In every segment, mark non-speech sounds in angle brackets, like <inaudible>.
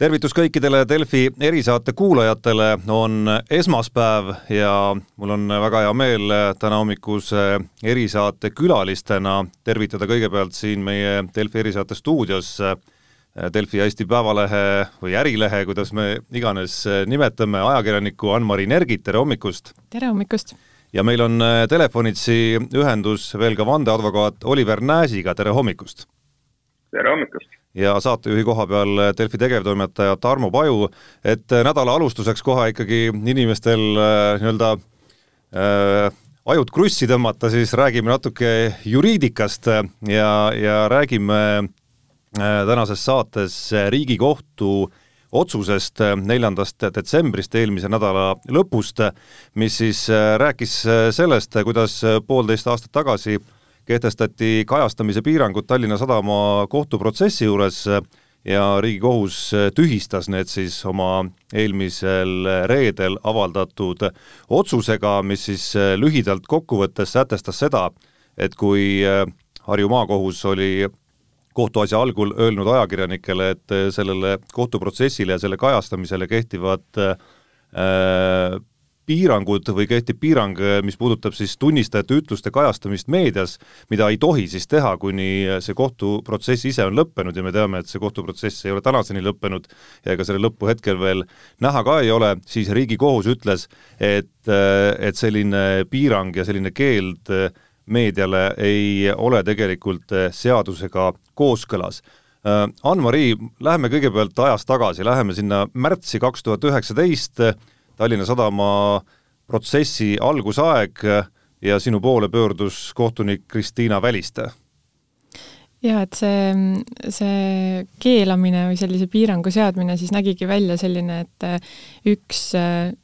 tervitus kõikidele Delfi erisaate kuulajatele, on esmaspäev ja mul on väga hea meel täna hommikuse erisaate külalistena tervitada kõigepealt siin meie Delfi erisaate stuudios Delfi ja Eesti Päevalehe või Ärilehe, kuidas me iganes nimetame, ajakirjanikku Ann-Mari Nergit, tere hommikust! tere hommikust! ja meil on telefonitsi ühendus veel ka vandeadvokaat Oliver Nääsiga, tere hommikust! tere hommikust! Ja saatejuhi koha peal Delfi tegevtoimetaja Tarmo Paju, et nädala alustuseks kohe ikkagi inimestel äh, nii-öelda äh, ajud krussi tõmmata, siis räägime natuke juriidikast ja, ja räägime äh, tänases saates Riigikohtu otsusest neljandast detsembrist, eelmise nädala lõpust, mis siis äh, rääkis sellest, kuidas poolteist aastat tagasi äh, kehtestati kajastamise piirangud Tallinna Sadama kohtuprotsessi juures ja Riigikohus tühistas need siis oma eelmisel reedel avaldatud otsusega, mis siis lühidalt kokkuvõttes sätestas seda, et kui Harju maakohus oli kohtuasja algul öelnud ajakirjanikele, et sellele kohtuprotsessile ja selle kajastamisele kehtivad äh, piirangud või kehtib piirang, mis puudutab siis tunnistajate ütluste kajastamist meedias, mida ei tohi siis teha, kuni see kohtuprotsess ise on lõppenud ja me teame, et see kohtuprotsess ei ole tänaseni lõppenud ja ega selle lõppu hetkel veel näha ka ei ole, siis Riigikohus ütles, et, et selline piirang ja selline keeld meediale ei ole tegelikult seadusega kooskõlas. Ann-Mari, läheme kõigepealt ajas tagasi, läheme sinna märtsi kaks tuhat üheksateist, Tallinna Sadama protsessi algusaeg ja sinu poole pöördus kohtunik Kristiina Väliste. Jaa, et see, see keelamine või sellise piirangu seadmine siis nägigi välja selline, et üks äh,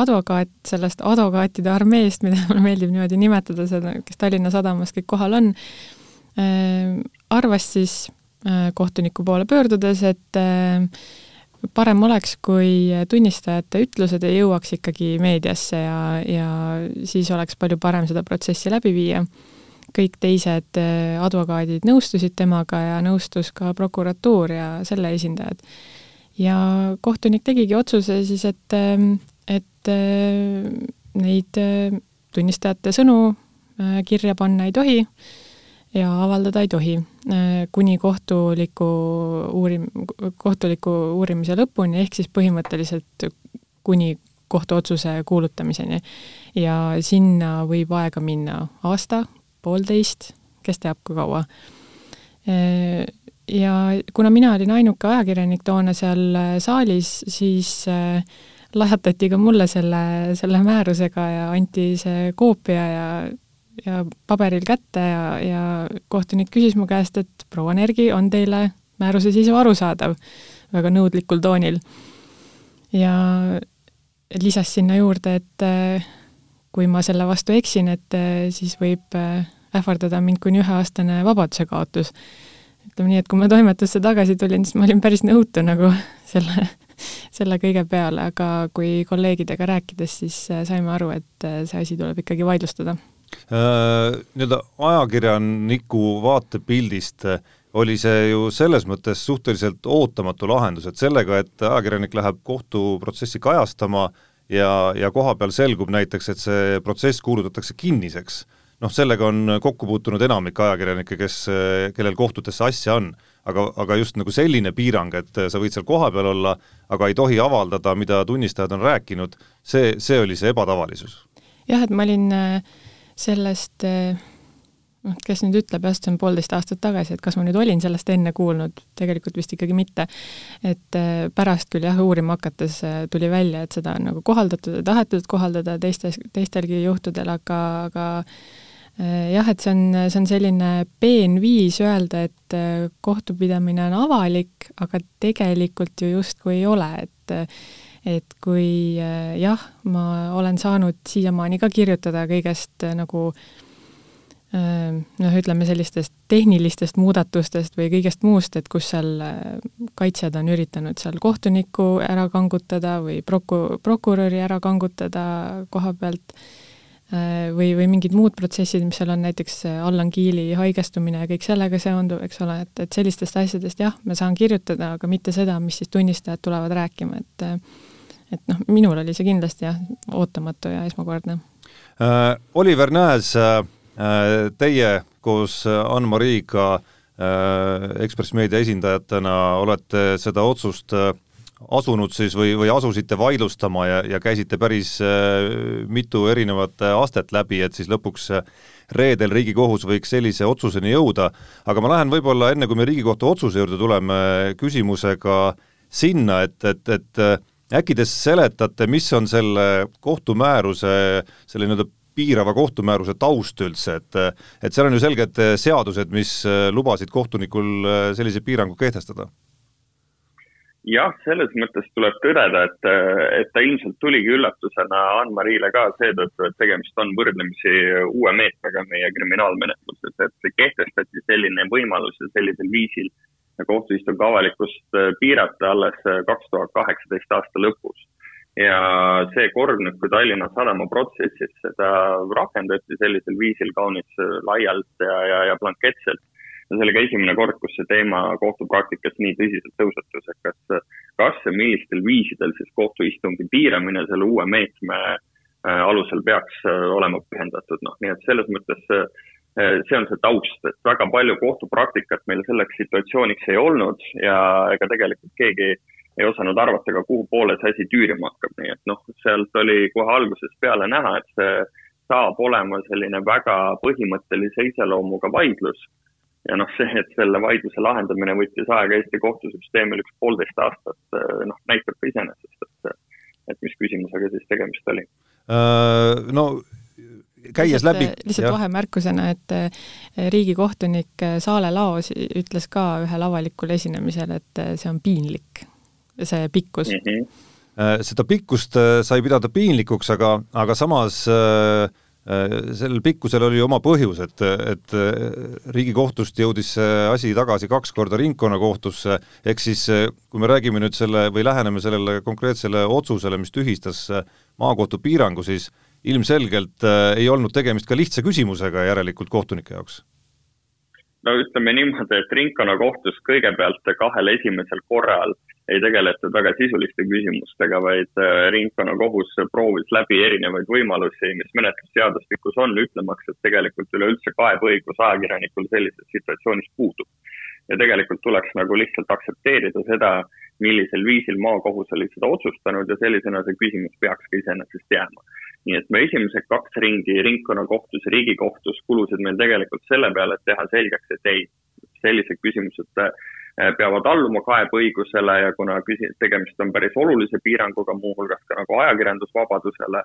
advokaat sellest advokaatide armeest, mida mulle meeldib niimoodi nimetada, seda, kes Tallinna Sadamas kõik kohal on äh,, arvas siis äh, kohtuniku poole pöördudes, et parem oleks, kui tunnistajate ütlused ei jõuaks ikkagi meediasse ja, ja siis oleks palju parem seda protsessi läbi viia. kõik teised äh, advokaadid nõustusid temaga ja nõustus ka prokuratuur ja selle esindajad. ja kohtunik tegigi otsuse siis, et, ähm, et äh, neid tunnistajate sõnu kirja panna ei tohi ja avaldada ei tohi äh, kuni kohtuliku uurim-, kohtuliku uurimise lõpuni, ehk siis põhimõtteliselt kuni kohtuotsuse kuulutamiseni. ja sinna võib aega minna aasta, poolteist, kes teab, kui kaua. Äh, ja kuna mina olin ainuke ajakirjanik toona seal saalis, siis äh, lahjatati ka mulle selle, selle määrusega ja anti see koopia ja ja paberil kätte ja, ja kohtunik küsis mu käest, et proua Nergi, on teile määruse sisu arusaadav, väga nõudlikul toonil. ja lisas sinna juurde, et äh, kui ma selle vastu eksin, et äh, siis võib äh, ähvardada mind kuni üheaastane vabaduse kaotus. ütleme nii, et kui ma toimetusse tagasi tulin, siis ma olin päris nõutu nagu <laughs> selle, selle kõige peale, aga kui kolleegidega rääkides, siis saime aru, et see asi tuleb ikkagi vaidlustada nii-öelda ajakirjaniku vaatepildist äh, oli see ju selles mõttes suhteliselt ootamatu lahendus, et sellega, et ajakirjanik läheb kohtuprotsessi kajastama ja, ja kohapeal selgub näiteks, et see protsess kuulutatakse kinniseks, noh, sellega on kokku puutunud enamik ajakirjanikke, kes, kellel kohtutesse asja on. aga, aga just nagu selline piirang, et sa võid seal kohapeal olla, aga ei tohi avaldada, mida tunnistajad on rääkinud, see, see oli see ebatavalisus. jah, et ma olin äh sellest eh, noh, kes nüüd ütleb, jah, see on poolteist aastat tagasi, et kas ma nüüd olin sellest enne kuulnud, tegelikult vist ikkagi mitte. et eh, pärast küll jah, uurima hakates eh, tuli välja, et seda on nagu kohaldatud ja tahetud kohaldada teistes, teistelgi juhtudel, aga, aga jah, et see on, see on selline peen viis öelda, et kohtupidamine on avalik, aga tegelikult ju justkui ei ole, et et kui äh, jah, ma olen saanud siiamaani ka kirjutada kõigest äh, nagu äh, noh, ütleme sellistest tehnilistest muudatustest või kõigest muust, et kus seal kaitsjad on üritanud seal kohtunikku ära kangutada või proku-, prokuröri ära kangutada koha pealt, või, või mingid muud protsessid, mis seal on, näiteks Allan Kiili haigestumine ja kõik sellega seonduv, eks ole, et, et sellistest asjadest jah, ma saan kirjutada, aga mitte seda, mis siis tunnistajad tulevad rääkima, et et noh, minul oli see kindlasti jah, ootamatu ja esmakordne äh,. Oliver Nääs äh,, teie koos Ann-Mariga äh, Ekspress Meedia esindajatena olete seda otsust äh, asunud siis või, või asusite vaidlustama ja, ja käisite päris äh, mitu erinevat äh, astet läbi, et siis lõpuks äh, reedel Riigikohus võiks sellise otsuseni jõuda, aga ma lähen võib-olla enne, kui me Riigikohtu otsuse juurde tuleme, küsimusega sinna, et, et, et äkki te seletate, mis on selle kohtumääruse, selle nii-öelda piirava kohtumääruse taust üldse, et et seal on ju selged seadused, mis lubasid kohtunikul sellise piirangu kehtestada? Jah, selles mõttes tuleb tõdeda, et, et ta ilmselt tuligi üllatusena Ann-Marile ka seetõttu, et tegemist on võrdlemisi uue meetmega meie kriminaalmenetluses, et kehtestati selline võimalus ja sellisel viisil kohtuistungi avalikkust piirata alles kaks tuhat kaheksateist aasta lõpus. ja see kord nüüd, kui Tallinna Sadama protsessis seda rakendati sellisel viisil kaunis laialt ja, ja, ja blanketselt ja see oli ka esimene kord, kus see teema kohtupraktikas nii tõsiselt tõusetus, et kas, kas ja millistel viisidel siis kohtuistungi piiramine selle uue meetme äh, alusel peaks äh, olema põhjendatud, noh, nii et selles mõttes äh, see on see taust, et väga palju kohtupraktikat meil selleks situatsiooniks ei olnud ja ega tegelikult keegi ei osanud arvata ka, kuhu poole see asi tüürima hakkab, nii et noh, sealt oli kohe algusest peale näha, et see saab olema selline väga põhimõttelise iseloomuga vaidlus ja noh, see, et selle vaidluse lahendamine võttis aega Eesti kohtusüsteemil üks poolteist aastat, eh, noh, näitab ka iseenesest, et et mis küsimusega siis tegemist oli uh,? No käies lihtsalt, läbi lihtsalt vahemärkusena, et eh, riigikohtunik Saale Laos ütles ka ühel avalikul esinemisel, et see on piinlik, see pikkus mm. -hmm. Seda pikkust sai pidada piinlikuks, aga, aga samas äh, Äh, sellel pikkusel oli oma põhjus, et, et äh, Riigikohtust jõudis see asi tagasi kaks korda ringkonnakohtusse, ehk siis äh, kui me räägime nüüd selle või läheneme sellele konkreetsele otsusele, mis tühistas maakohtu piirangu, siis ilmselgelt ei olnud tegemist ka lihtsa küsimusega järelikult kohtunike jaoks no ütleme niimoodi, et ringkonnakohtus kõigepealt kahel esimesel korral ei tegeletud väga sisuliste küsimustega, vaid äh, ringkonnakohus proovis läbi erinevaid võimalusi, mis menetlusseadustikus on, ütlemaks, et tegelikult üleüldse kaebeõigus ajakirjanikul sellises situatsioonis puudub. ja tegelikult tuleks nagu lihtsalt aktsepteerida seda, millisel viisil maakohus oli seda otsustanud ja sellisena see küsimus peaks ka iseenesest jääma nii et me esimesed kaks ringi ringkonnakohtus ja riigikohtus kulusid meil tegelikult selle peale, et teha selgeks, et ei, sellised küsimused äh, peavad alluma kaebeõigusele ja kuna küsi-, tegemist on päris olulise piiranguga, muuhulgas ka nagu ajakirjandusvabadusele,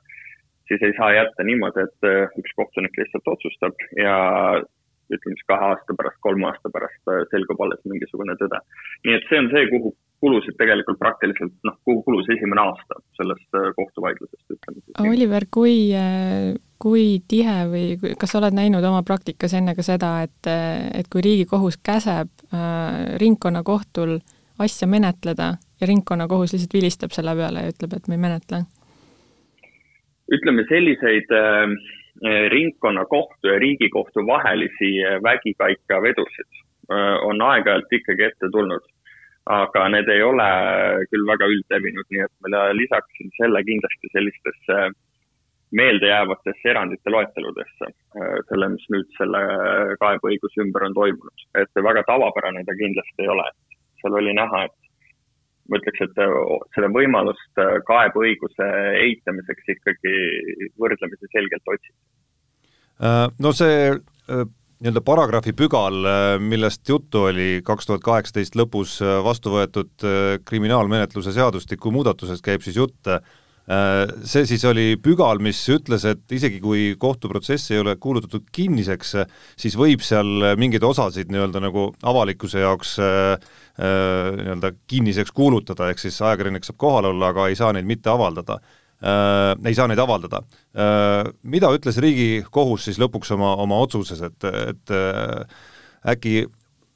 siis ei saa jätta niimoodi, et äh, üks kohtunik lihtsalt otsustab ja ütleme siis kahe aasta pärast, kolme aasta pärast äh, selgub alles mingisugune tõde. nii et see on see, kuhu kulusid tegelikult praktiliselt noh, kulus esimene aasta sellest äh, kohtuvaidlusest, ütleme siis. Oliver, kui, äh, kui tihe või kas sa oled näinud oma praktikas enne ka seda, et, et kui Riigikohus käseb äh, ringkonnakohtul asja menetleda ja ringkonnakohus lihtsalt vilistab selle peale ja ütleb, et me ei menetle? ütleme selliseid äh, ringkonnakohtu ja Riigikohtu vahelisi vägikaikavedusid äh, on aeg-ajalt ikkagi ette tulnud aga need ei ole küll väga üldlevinud, nii et ma lisaksin selle kindlasti sellistesse meeldejäävatesse erandite loeteludesse, selle, mis nüüd selle kaebeõiguse ümber on toimunud. et väga tavapärane ta kindlasti ei ole. seal oli näha, et ma ütleks, et seda võimalust kaebeõiguse eitamiseks ikkagi võrdlemisi selgelt otsiti. Äh, no see äh, nii-öelda paragrahvi pügal, äh, millest juttu oli kaks tuhat kaheksateist lõpus äh, vastu võetud äh, kriminaalmenetluse seadustiku muudatusest käib siis jutt, see siis oli pügal, mis ütles, et isegi kui kohtuprotsess ei ole kuulutatud kinniseks, siis võib seal mingeid osasid nii-öelda nagu avalikkuse jaoks nii-öelda kinniseks kuulutada, ehk siis ajakirjanik saab kohal olla, aga ei saa neid mitte avaldada äh, ei saa neid avaldada äh,. mida ütles Riigikohus siis lõpuks oma, oma otsuses, et, et äh, äkki,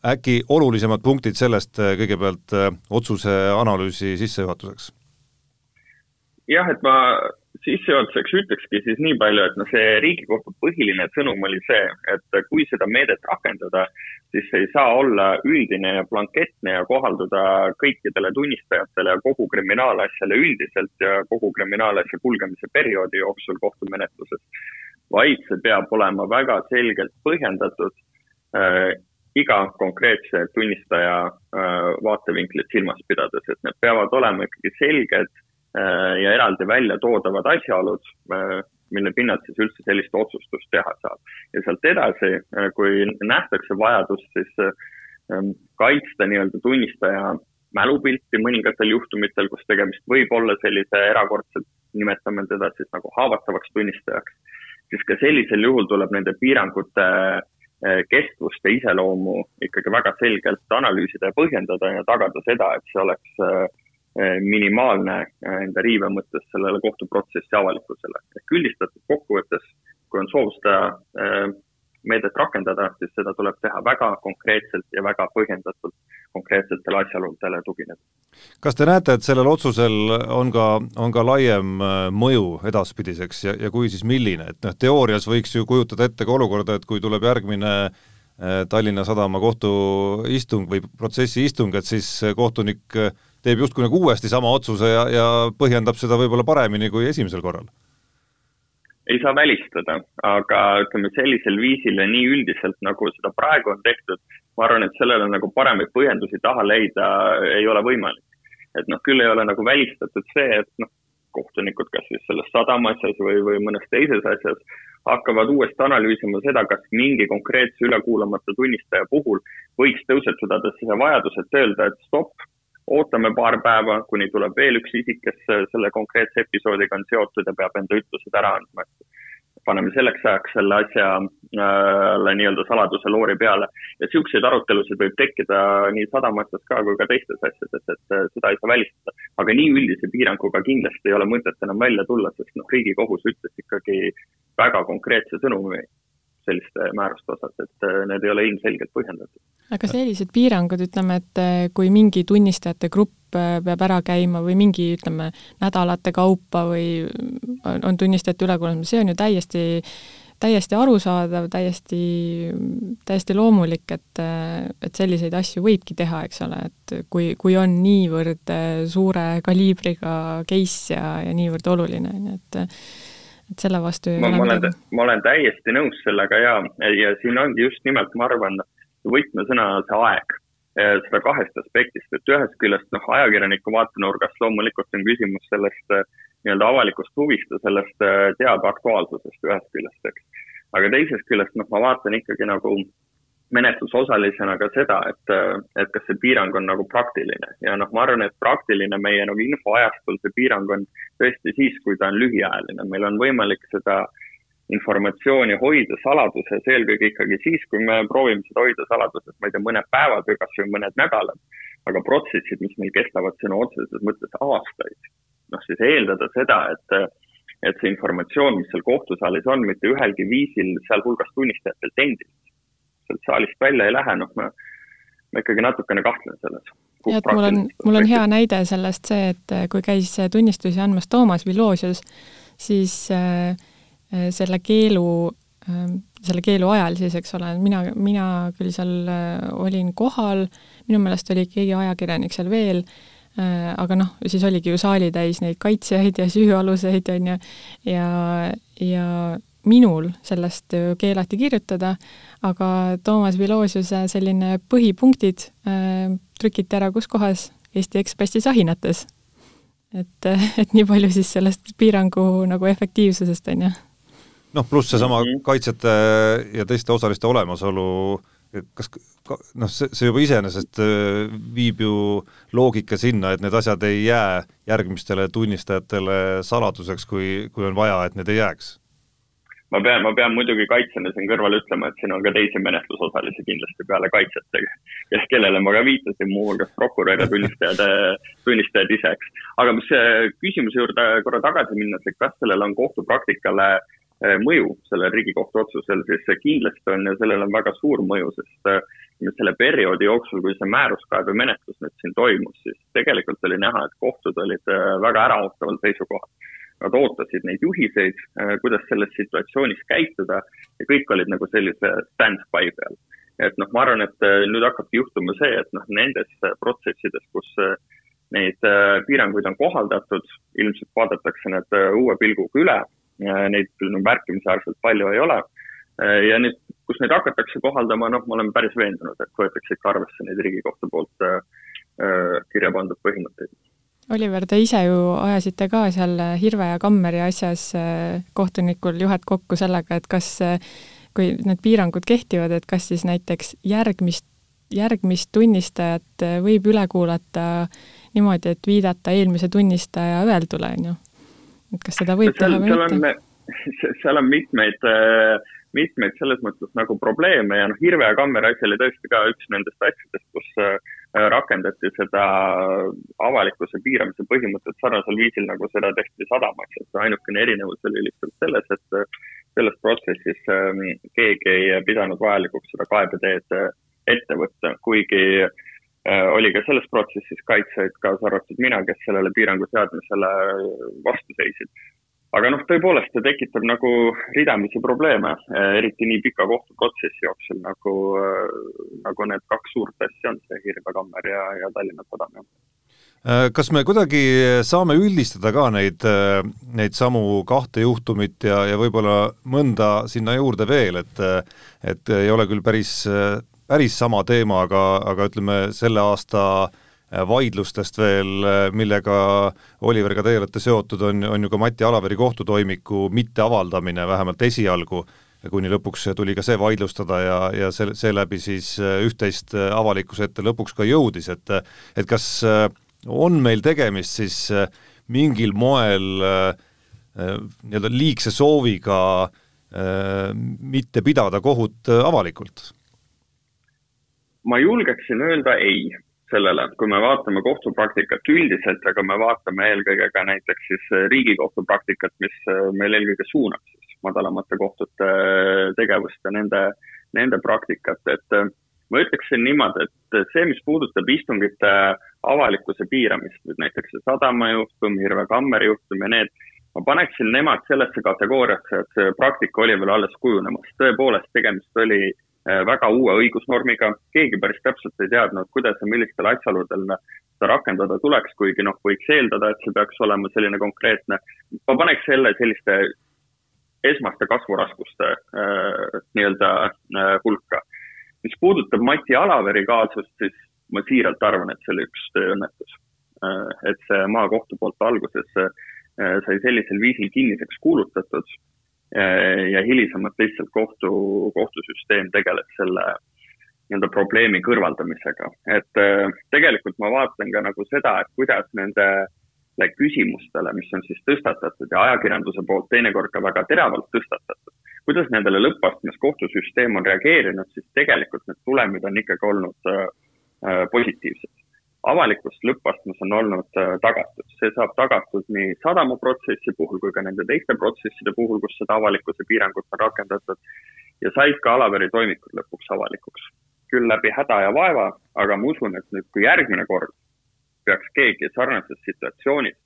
äkki olulisemad punktid sellest äh, kõigepealt äh, otsuse analüüsi sissejuhatuseks? jah, et ma sissejuhatuseks ütlekski siis nii palju, et noh, see Riigikohtu põhiline sõnum oli see, et kui seda meedet rakendada, siis see ei saa olla üldine ja blanketne ja kohalduda kõikidele tunnistajatele ja kogu kriminaalasjale üldiselt ja kogu kriminaalasja kulgemise perioodi jooksul kohtumenetluses, vaid see peab olema väga selgelt põhjendatud äh, iga konkreetse tunnistaja äh, vaatevinklit silmas pidades, et need peavad olema ikkagi selged ja eraldi välja toodavad asjaolud, äh, mille pinnalt siis üldse sellist otsustust teha saab. ja sealt edasi, äh, kui nähtakse vajadust, siis ähm, kaitsta nii-öelda tunnistaja mälupilti mõningatel juhtumitel, kus tegemist võib olla sellise erakordselt, nimetame teda siis nagu haavatavaks tunnistajaks, siis ka sellisel juhul tuleb nende piirangute kestvust ja iseloomu ikkagi väga selgelt analüüsida ja põhjendada ja tagada seda, et see oleks minimaalne eh, enda riive mõttes sellele kohtuprotsessi avalikkusele. ehk üldistatud kokkuvõttes, kui on soov seda eh, meedet rakendada, siis seda tuleb teha väga konkreetselt ja väga põhjendatult konkreetsetele asjaoludele tugineda. kas te näete, et sellel otsusel on ka, on ka laiem mõju edaspidiseks ja, ja kui, siis milline, et noh, teoorias võiks ju kujutada ette ka olukorda, et kui tuleb järgmine Tallinna Sadama kohtuistung või protsessi istung, et siis kohtunik teeb justkui nagu uuesti sama otsuse ja, ja põhjendab seda võib-olla paremini kui esimesel korral? ei saa välistada, aga ütleme sellisel viisil ja nii üldiselt, nagu seda praegu on tehtud, ma arvan, et sellele nagu paremaid põhjendusi taha leida ei ole võimalik. et noh, küll ei ole nagu välistatud see, et noh, kohtunikud kas siis selles sadama asjas või, või mõnes teises asjas hakkavad uuesti analüüsima seda, kas mingi konkreetse ülekuulamata tunnistaja puhul võiks tõusetuda see vajadus, et öelda, et stopp, ootame paar päeva, kuni tuleb veel üks isik, kes selle konkreetse episoodiga on seotud ja peab enda ütlused ära andma, paneme selleks ajaks selle asja äh, nii-öelda saladuse loori peale. ja niisuguseid arutelusid võib tekkida nii sadamaasjas ka kui ka teistes asjades, et seda ei saa välistada. aga nii üldise piiranguga kindlasti ei ole mõtet enam välja tulla, sest noh, Riigikohus ütles ikkagi väga konkreetse sõnumi selliste määruste osas, et äh, need ei ole ilmselgelt põhjendatud. aga sellised piirangud, ütleme, et äh, kui mingi tunnistajate grupp äh, peab ära käima või mingi, ütleme, nädalate kaupa või on, tunnistajate ülekuulamine, see on ju täiesti täiesti arusaadav, täiesti, täiesti loomulik, et, et selliseid asju võibki teha, eks ole, et kui, kui on niivõrd suure kaliibriga case ja, ja niivõrd oluline, on ju, et et selle vastu ma, ole midagi. ma olen täiesti nõus sellega ja, ja siin ongi just nimelt, ma arvan, võtmesõna see aeg. seda kahest aspektist, et ühest küljest noh, ajakirjaniku vaatenurgast loomulikult on küsimus sellest eh, nii-öelda avalikust huvist ja sellest eh, teabe aktuaalsusest ühest küljest, eks. aga teisest küljest noh, ma vaatan ikkagi nagu menetlusosalisena ka seda, et, et kas see piirang on nagu praktiline. Ja noh, ma arvan, et praktiline meie nagu infoajastul see piirang on tõesti siis, kui ta on lühiajaline, meil on võimalik seda informatsiooni hoida saladuses eelkõige ikkagi siis, kui me proovime seda hoida saladuses, ma ei tea, mõned päevad või kasvõi mõned nädalad. aga protsessid, mis meil kestavad sõna otseses mõttes aastaid, noh siis eeldada seda, et et see informatsioon, mis seal kohtusaalis on, mitte ühelgi viisil, sealhulgas tunnistajatelt endilt, sealt saalist välja ei lähe, noh, ma, ma ikkagi natukene kahtlen selles. jah, et mul on, mul on hea näide sellest see, et äh, kui käis tunnistusi andmas Toomas Villosius, siis äh, äh, selle keelu äh, selle keelu ajal siis, eks ole, mina, mina küll seal äh, olin kohal, minu meelest oli keegi ajakirjanik seal veel äh,, aga noh, siis oligi ju saali täis neid kaitsjaid ja süüaluseid, on ju, ja, ja minul sellest keelati kirjutada, aga Toomas Vilosiuse selline põhipunktid äh, trükiti ära kus kohas? Eesti Ekspressi sahinates. et, <laughs> et nii palju siis sellest piirangu nagu efektiivsusest, on ju. noh, pluss seesama mhm. kaitsjate ja teiste osaliste olemasolu, kas noh, see, see juba iseenesest äh, viib ju loogika sinna, et need asjad ei jää järgmistele tunnistajatele saladuseks, kui, kui on vaja, et need ei jääks ma pean, ma pean muidugi kaitsjana siin kõrval ütlema, et siin on ka teisi menetlusosalisi kindlasti peale kaitsjate, kes, kellele ma ka viitasin, muuhulgas prokurör ja <laughs> tunnistajad, tunnistajad ise, eks. aga mis küsimuse juurde korra tagasi minnes, et kas sellel on kohtupraktikale eh, mõju, sellel Riigikohtu otsusel, siis kindlasti on ja sellel on väga suur mõju, sest eh, selle perioodi jooksul, kui see määruskaebemenetlus nüüd siin toimus, siis tegelikult oli näha, et kohtud olid väga äraootaval seisukohal nad ootasid neid juhiseid, kuidas selles situatsioonis käituda ja kõik olid nagu sellise stand-by peal. et noh, ma arvan, et nüüd hakkabki juhtuma see, et noh, nendes protsessides, kus neid piiranguid on kohaldatud, ilmselt vaadatakse need uue pilguga üle, neid küll no, märkimisväärselt palju ei ole ja nüüd, kus neid hakatakse kohaldama, noh, ma olen päris veendunud, et võetakse ikka arvesse neid Riigikohtu poolt kirja pandud põhimõtteid Oliver, te ise ju ajasite ka seal Hirve ja Kammeri asjas äh, kohtunikul juhet kokku sellega, et kas, äh, kui need piirangud kehtivad, et kas siis näiteks järgmist, järgmist tunnistajat äh, võib üle kuulata niimoodi, et viidata eelmise tunnistaja öeldule, on ju? et kas seda võib teha või mitte? seal on mitmeid äh, mitmeid selles mõttes nagu probleeme ja noh, Hirve ja Kammeri asi oli tõesti ka üks nendest asjadest, kus äh, rakendati seda avalikkuse piiramise põhimõtet sarnasel viisil, nagu seda tehti sadamas, et ainukene erinevus oli lihtsalt selles, et äh, selles protsessis ähm, keegi ei pidanud vajalikuks seda kaebeteed äh, ette võtta, kuigi oli ka selles protsessis kaitsjaid, kaasa arvatud mina, kes sellele piirangu seadmisele vastu seisid aga noh, tõepoolest ta tekitab nagu ridamisi probleeme, eh, eriti nii pika kohtuprotsessi jooksul nagu, eh, nagu need kaks suurt asja on, see Hirve kammer ja, ja Tallinna Sadam, eh, kas me kuidagi saame üldistada ka neid, neid samu kahte juhtumit ja, ja võib-olla mõnda sinna juurde veel, et et ei ole küll päris, päris sama teema, aga, aga ütleme, selle aasta Äh, vaidlustest veel, äh, millega Oliver, ka teie olete seotud, on, on ju ka Mati Alaveri kohtutoimiku mitteavaldamine vähemalt esialgu, kuni lõpuks tuli ka see vaidlustada ja, ja see, seeläbi siis äh, üht-teist avalikkuse ette lõpuks ka jõudis, et et kas on meil tegemist siis mingil moel nii-öelda liigse sooviga mitte pidada kohut avalikult? ma julgeksin öelda ei sellele, kui me vaatame kohtupraktikat üldiselt, aga me vaatame eelkõige ka näiteks siis Riigikohtu praktikat, mis äh, meil eelkõige suunab siis madalamate kohtute äh, tegevust ja nende, nende praktikat, et äh, ma ütleksin niimoodi, et see, mis puudutab istungite avalikkuse piiramist, nüüd näiteks see Sadama juhtum, Hirve Kammeri juhtum ja need, ma paneksin nemad sellesse kategooriasse, et see praktika oli veel alles kujunemas. tõepoolest, tegemist oli äh, Äh, väga uue õigusnormiga, keegi päris täpselt ei teadnud, kuidas ja millistel asjaoludel seda rakendada tuleks, kuigi noh, võiks eeldada, et see peaks olema selline konkreetne, ma paneks selle selliste esmaste kasvuraskuste äh, nii-öelda äh, hulka. mis puudutab Mati Alaveri kaasust, siis ma siiralt arvan, et see oli üks tööõnnetus äh,. et see maakohtu poolt alguses äh, sai sellisel viisil kinniseks kuulutatud Äh, ja hilisemalt lihtsalt kohtu, kohtusüsteem tegeles selle nii-öelda probleemi kõrvaldamisega. et äh, tegelikult ma vaatan ka nagu seda, et kuidas nendele küsimustele, mis on siis tõstatatud ja ajakirjanduse poolt teinekord ka väga teravalt tõstatatud, kuidas nendele lõppastmes kohtusüsteem on reageerinud, siis tegelikult need tulemid on ikkagi olnud äh, positiivsed avalikkus lõppastmes on olnud äh, tagatud. see saab tagatud nii sadamaprotsessi puhul kui ka nende teiste protsesside puhul, kus seda avalikkuse piirangut on rakendatud ja said ka Alaveri toimikud lõpuks avalikuks. küll läbi häda ja vaeva, aga ma usun, et nüüd, kui järgmine kord peaks keegi sarnases situatsioonis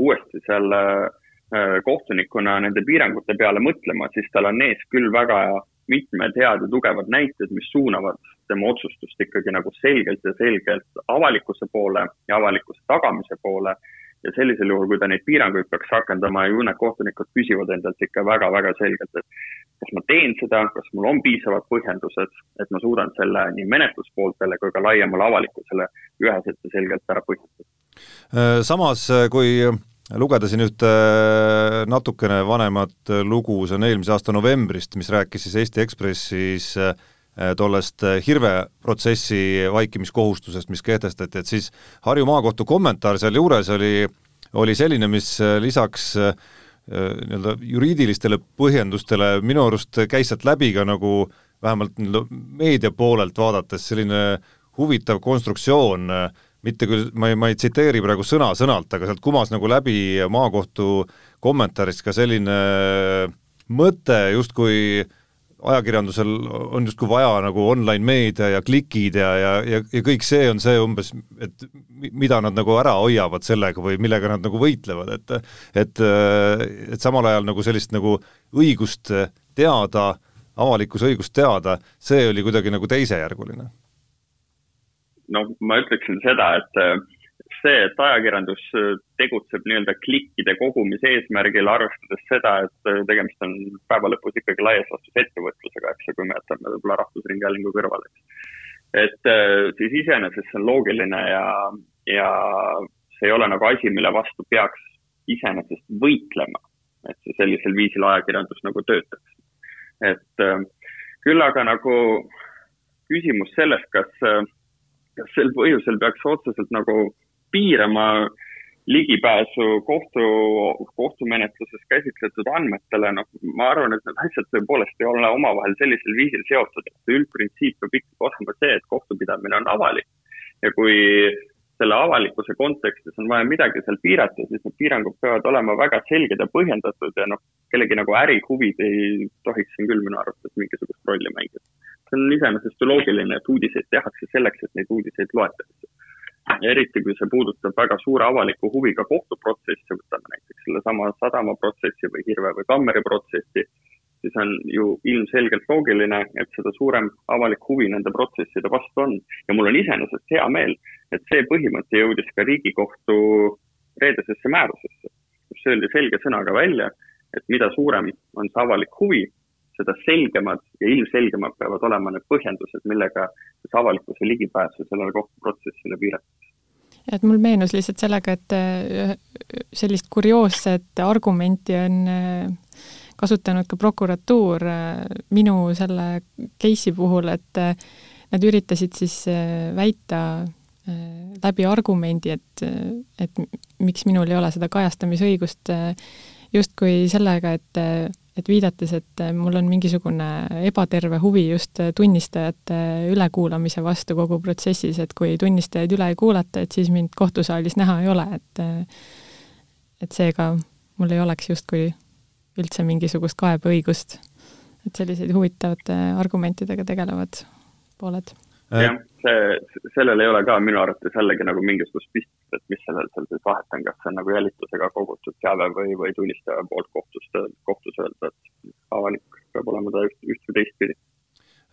uuesti seal äh, kohtunikuna nende piirangute peale mõtlema, siis tal on ees küll väga mitmed head ja tugevad näited, mis suunavad tema otsustust ikkagi nagu selgelt ja selgelt avalikkuse poole ja avalikkuse tagamise poole. ja sellisel juhul, kui ta neid piiranguid peaks rakendama, ju need kohtunikud küsivad endalt ikka väga-väga selgelt, et kas ma teen seda, kas mul on piisavad põhjendused, et ma suudan selle nii menetluspooltele kui ka laiemale avalikkusele üheselt ja selgelt ära põhjendada. samas, kui lugeda siin ühte äh, natukene vanemat lugu, see on eelmise aasta novembrist, mis rääkis siis Eesti Ekspressis äh, tollest äh, Hirve protsessi vaikimiskohustusest, mis kehtestati, et siis Harju Maakohtu kommentaar sealjuures oli, oli selline, mis lisaks nii-öelda juriidilistele põhjendustele minu arust käis sealt läbi ka nagu vähemalt nii-öelda meedia poolelt vaadates selline huvitav konstruktsioon äh, mitte küll, ma ei, ma ei tsiteeri praegu sõna-sõnalt, aga sealt kumas nagu läbi maakohtu kommentaarist ka selline mõte, justkui ajakirjandusel on justkui vaja nagu online-meedia ja klikid ja, ja, ja, ja kõik see on see umbes, et mida nad nagu ära hoiavad sellega või millega nad nagu võitlevad, et et, et samal ajal nagu sellist nagu õigust teada, avalikkuse õigust teada, see oli kuidagi nagu teisejärguline. No ma ütleksin seda, et see, et ajakirjandus äh, tegutseb nii-öelda klikkide kogumise eesmärgil, arvestades seda, et äh, tegemist on päeva lõpus ikkagi laias laastus ettevõtlusega, eks ju, kui me jätame võib-olla Rahvusringhäälingu kõrvale, eks. et äh, siis iseenesest see on loogiline ja, ja see ei ole nagu asi, mille vastu peaks iseenesest võitlema, et see sellisel viisil ajakirjandus nagu töötaks. et küll aga nagu küsimus sellest, kas, kas sel põhjusel peaks otseselt nagu piirama ligipääsu kohtu, kohtumenetluses käsitletud andmetele, noh, ma arvan, et need asjad tõepoolest ei ole omavahel sellisel viisil seotud, et üldprintsiip peab ikkagi olema see, et kohtupidamine on avalik. ja kui selle avalikkuse kontekstis on vaja midagi seal piirata, siis need piirangud peavad olema väga selged ja põhjendatud ja noh, kellegi nagu ärihuvid ei tohiks siin küll minu arvates mingisugust rolli mängida. See on iseenesest ju loogiline, et uudiseid tehakse selleks, et neid uudiseid loetakse eriti, kui see puudutab väga suure avaliku huviga kohtuprotsessi, võtame näiteks sellesama sadamaprotsessi või Hirve või Kammeri protsessi, siis on ju ilmselgelt loogiline, et seda suurem avalik huvi nende protsesside vastu on. ja mul on iseenesest hea meel, et see põhimõte jõudis ka Riigikohtu reedesesse määrusesse, kus öeldi selge sõnaga välja, et mida suurem on see avalik huvi, seda selgemad ja ilmselgemad peavad olema need põhjendused, millega siis avalikkuse ligipääsu sellele kohtuprotsessile piiratakse. et mul meenus lihtsalt sellega, et äh, sellist kurioosset argumenti on äh, kasutanud ka prokuratuur äh, minu selle case'i puhul, et nad üritasid siis väita läbi argumendi, et, et miks minul ei ole seda kajastamisõigust, justkui sellega, et et viidates, et mul on mingisugune ebaterve huvi just tunnistajate ülekuulamise vastu kogu protsessis, et kui tunnistajaid üle ei kuulata, et siis mind kohtusaalis näha ei ole, et et seega mul ei oleks justkui üldse mingisugust kaebeõigust. et selliseid huvitavate argumentidega tegelevad pooled jah, see, sellel ei ole ka minu arvates jällegi nagu mingisugust pistmist, et mis sellel seal siis vahet on, kas see on nagu jälitusega kogutud teave või, või tunnistaja poolt kohtus, kohtus öelda, et avalik peab olema ta üht, üht või teistpidi.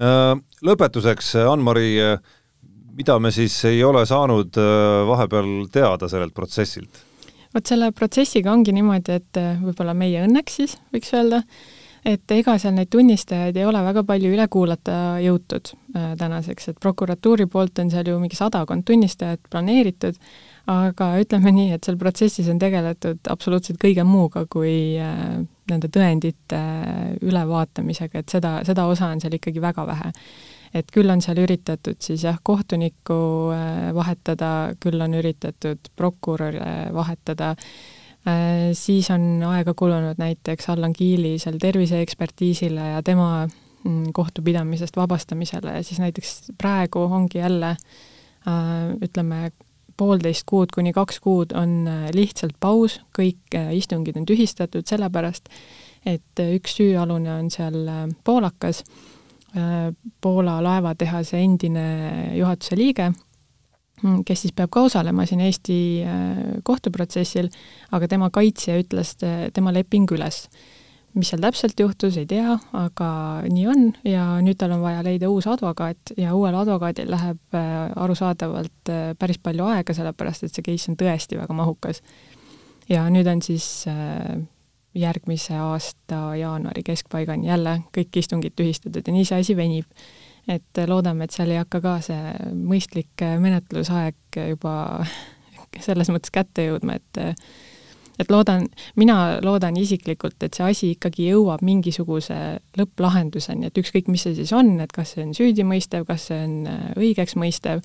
Äh, lõpetuseks, Ann-Mari, mida me siis ei ole saanud äh, vahepeal teada sellelt protsessilt? vot selle protsessiga ongi niimoodi, et äh, võib-olla meie õnneks siis, võiks öelda, et ega seal neid tunnistajaid ei ole väga palju üle kuulata jõutud äh, tänaseks, et prokuratuuri poolt on seal ju mingi sadakond tunnistajat planeeritud, aga ütleme nii, et seal protsessis on tegeletud absoluutselt kõige muuga kui äh, nende tõendite äh, ülevaatamisega, et seda, seda osa on seal ikkagi väga vähe. et küll on seal üritatud siis jah, kohtunikku äh, vahetada, küll on üritatud prokuröre vahetada äh,, siis on aega kulunud näiteks Allan Kiili seal terviseekspertiisile ja tema mm, kohtupidamisest vabastamisele ja siis näiteks praegu ongi jälle äh, ütleme, poolteist kuud kuni kaks kuud on äh, lihtsalt paus, kõik istungid on tühistatud sellepärast, et üks süüalune on seal poolakas, Poola laevatehase endine juhatuse liige kes siis peab ka osalema siin Eesti äh, kohtuprotsessil, aga tema kaitsja ütles tema leping üles. mis seal täpselt juhtus, ei tea, aga nii on ja nüüd tal on vaja leida uus advokaat ja uuel advokaadil läheb äh, arusaadavalt äh, päris palju aega, sellepärast et see case on tõesti väga mahukas. ja nüüd on siis järgmise aasta jaanuari keskpaigani jälle kõik istungid tühistatud ja nii see asi venib et loodame, et seal ei hakka ka see mõistlik menetlusaeg juba <laughs> selles mõttes kätte jõudma, et et loodan, mina loodan isiklikult, et see asi ikkagi jõuab mingisuguse lõpplahenduseni, et ükskõik, mis see siis on, et kas see on süüdimõistev, kas see on õigeks mõistev,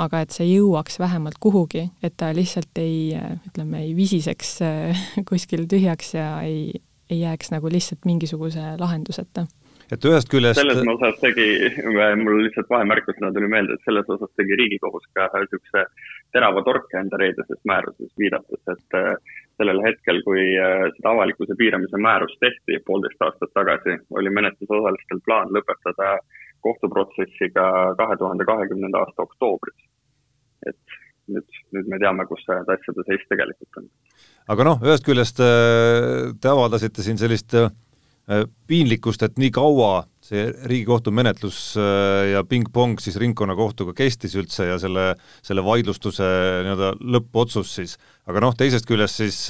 aga et see jõuaks vähemalt kuhugi, et ta lihtsalt ei, ütleme, ei visiseks <laughs> kuskil tühjaks ja ei, ei jääks nagu lihtsalt mingisuguse lahenduseta et ühest küljest selles osas tegi, mul lihtsalt vahemärkusena tuli meelde, et selles osas tegi Riigikohus ka niisuguse terava torke enda reedeses määruses, viidates, et sellel hetkel, kui seda avalikkuse piiramise määrust tehti poolteist aastat tagasi, oli menetlusosalistel plaan lõpetada kohtuprotsessiga kahe tuhande kahekümnenda aasta oktoobris. et nüüd, nüüd me teame, kus see asjade seis tegelikult on. aga noh, ühest küljest äh, te avaldasite siin sellist äh, piinlikkust, et nii kaua see Riigikohtu menetlus äh, ja pingpong siis ringkonnakohtuga kestis üldse ja selle, selle vaidlustuse nii-öelda lõppotsus siis, aga noh, teisest küljest siis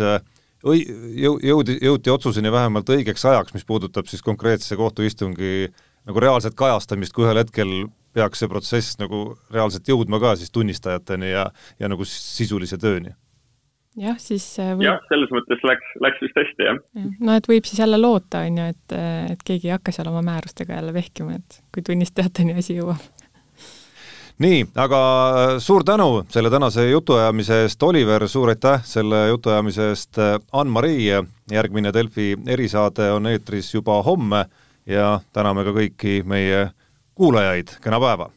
õi-, jõu-, jõudi, jõuti otsuseni vähemalt õigeks ajaks, mis puudutab siis konkreetse kohtuistungi nagu reaalset kajastamist, kui ühel hetkel peaks see protsess nagu reaalselt jõudma ka siis tunnistajateni ja, ja nagu sisulise tööni. Jah, siis äh, võib... jah, selles mõttes läks, läks vist hästi, jah. Ja.. no et võib siis jälle loota, on ju, et, et keegi ei hakka seal oma määrustega jälle vehkima, et kui tunnistajateni <laughs> asi jõuab. Nii, aga suur tänu selle tänase jutuajamise eest, Oliver, suur aitäh selle jutuajamise eest, Ann-Mari, järgmine Delfi erisaade on eetris juba homme ja täname ka kõiki meie kuulajaid, kena päeva!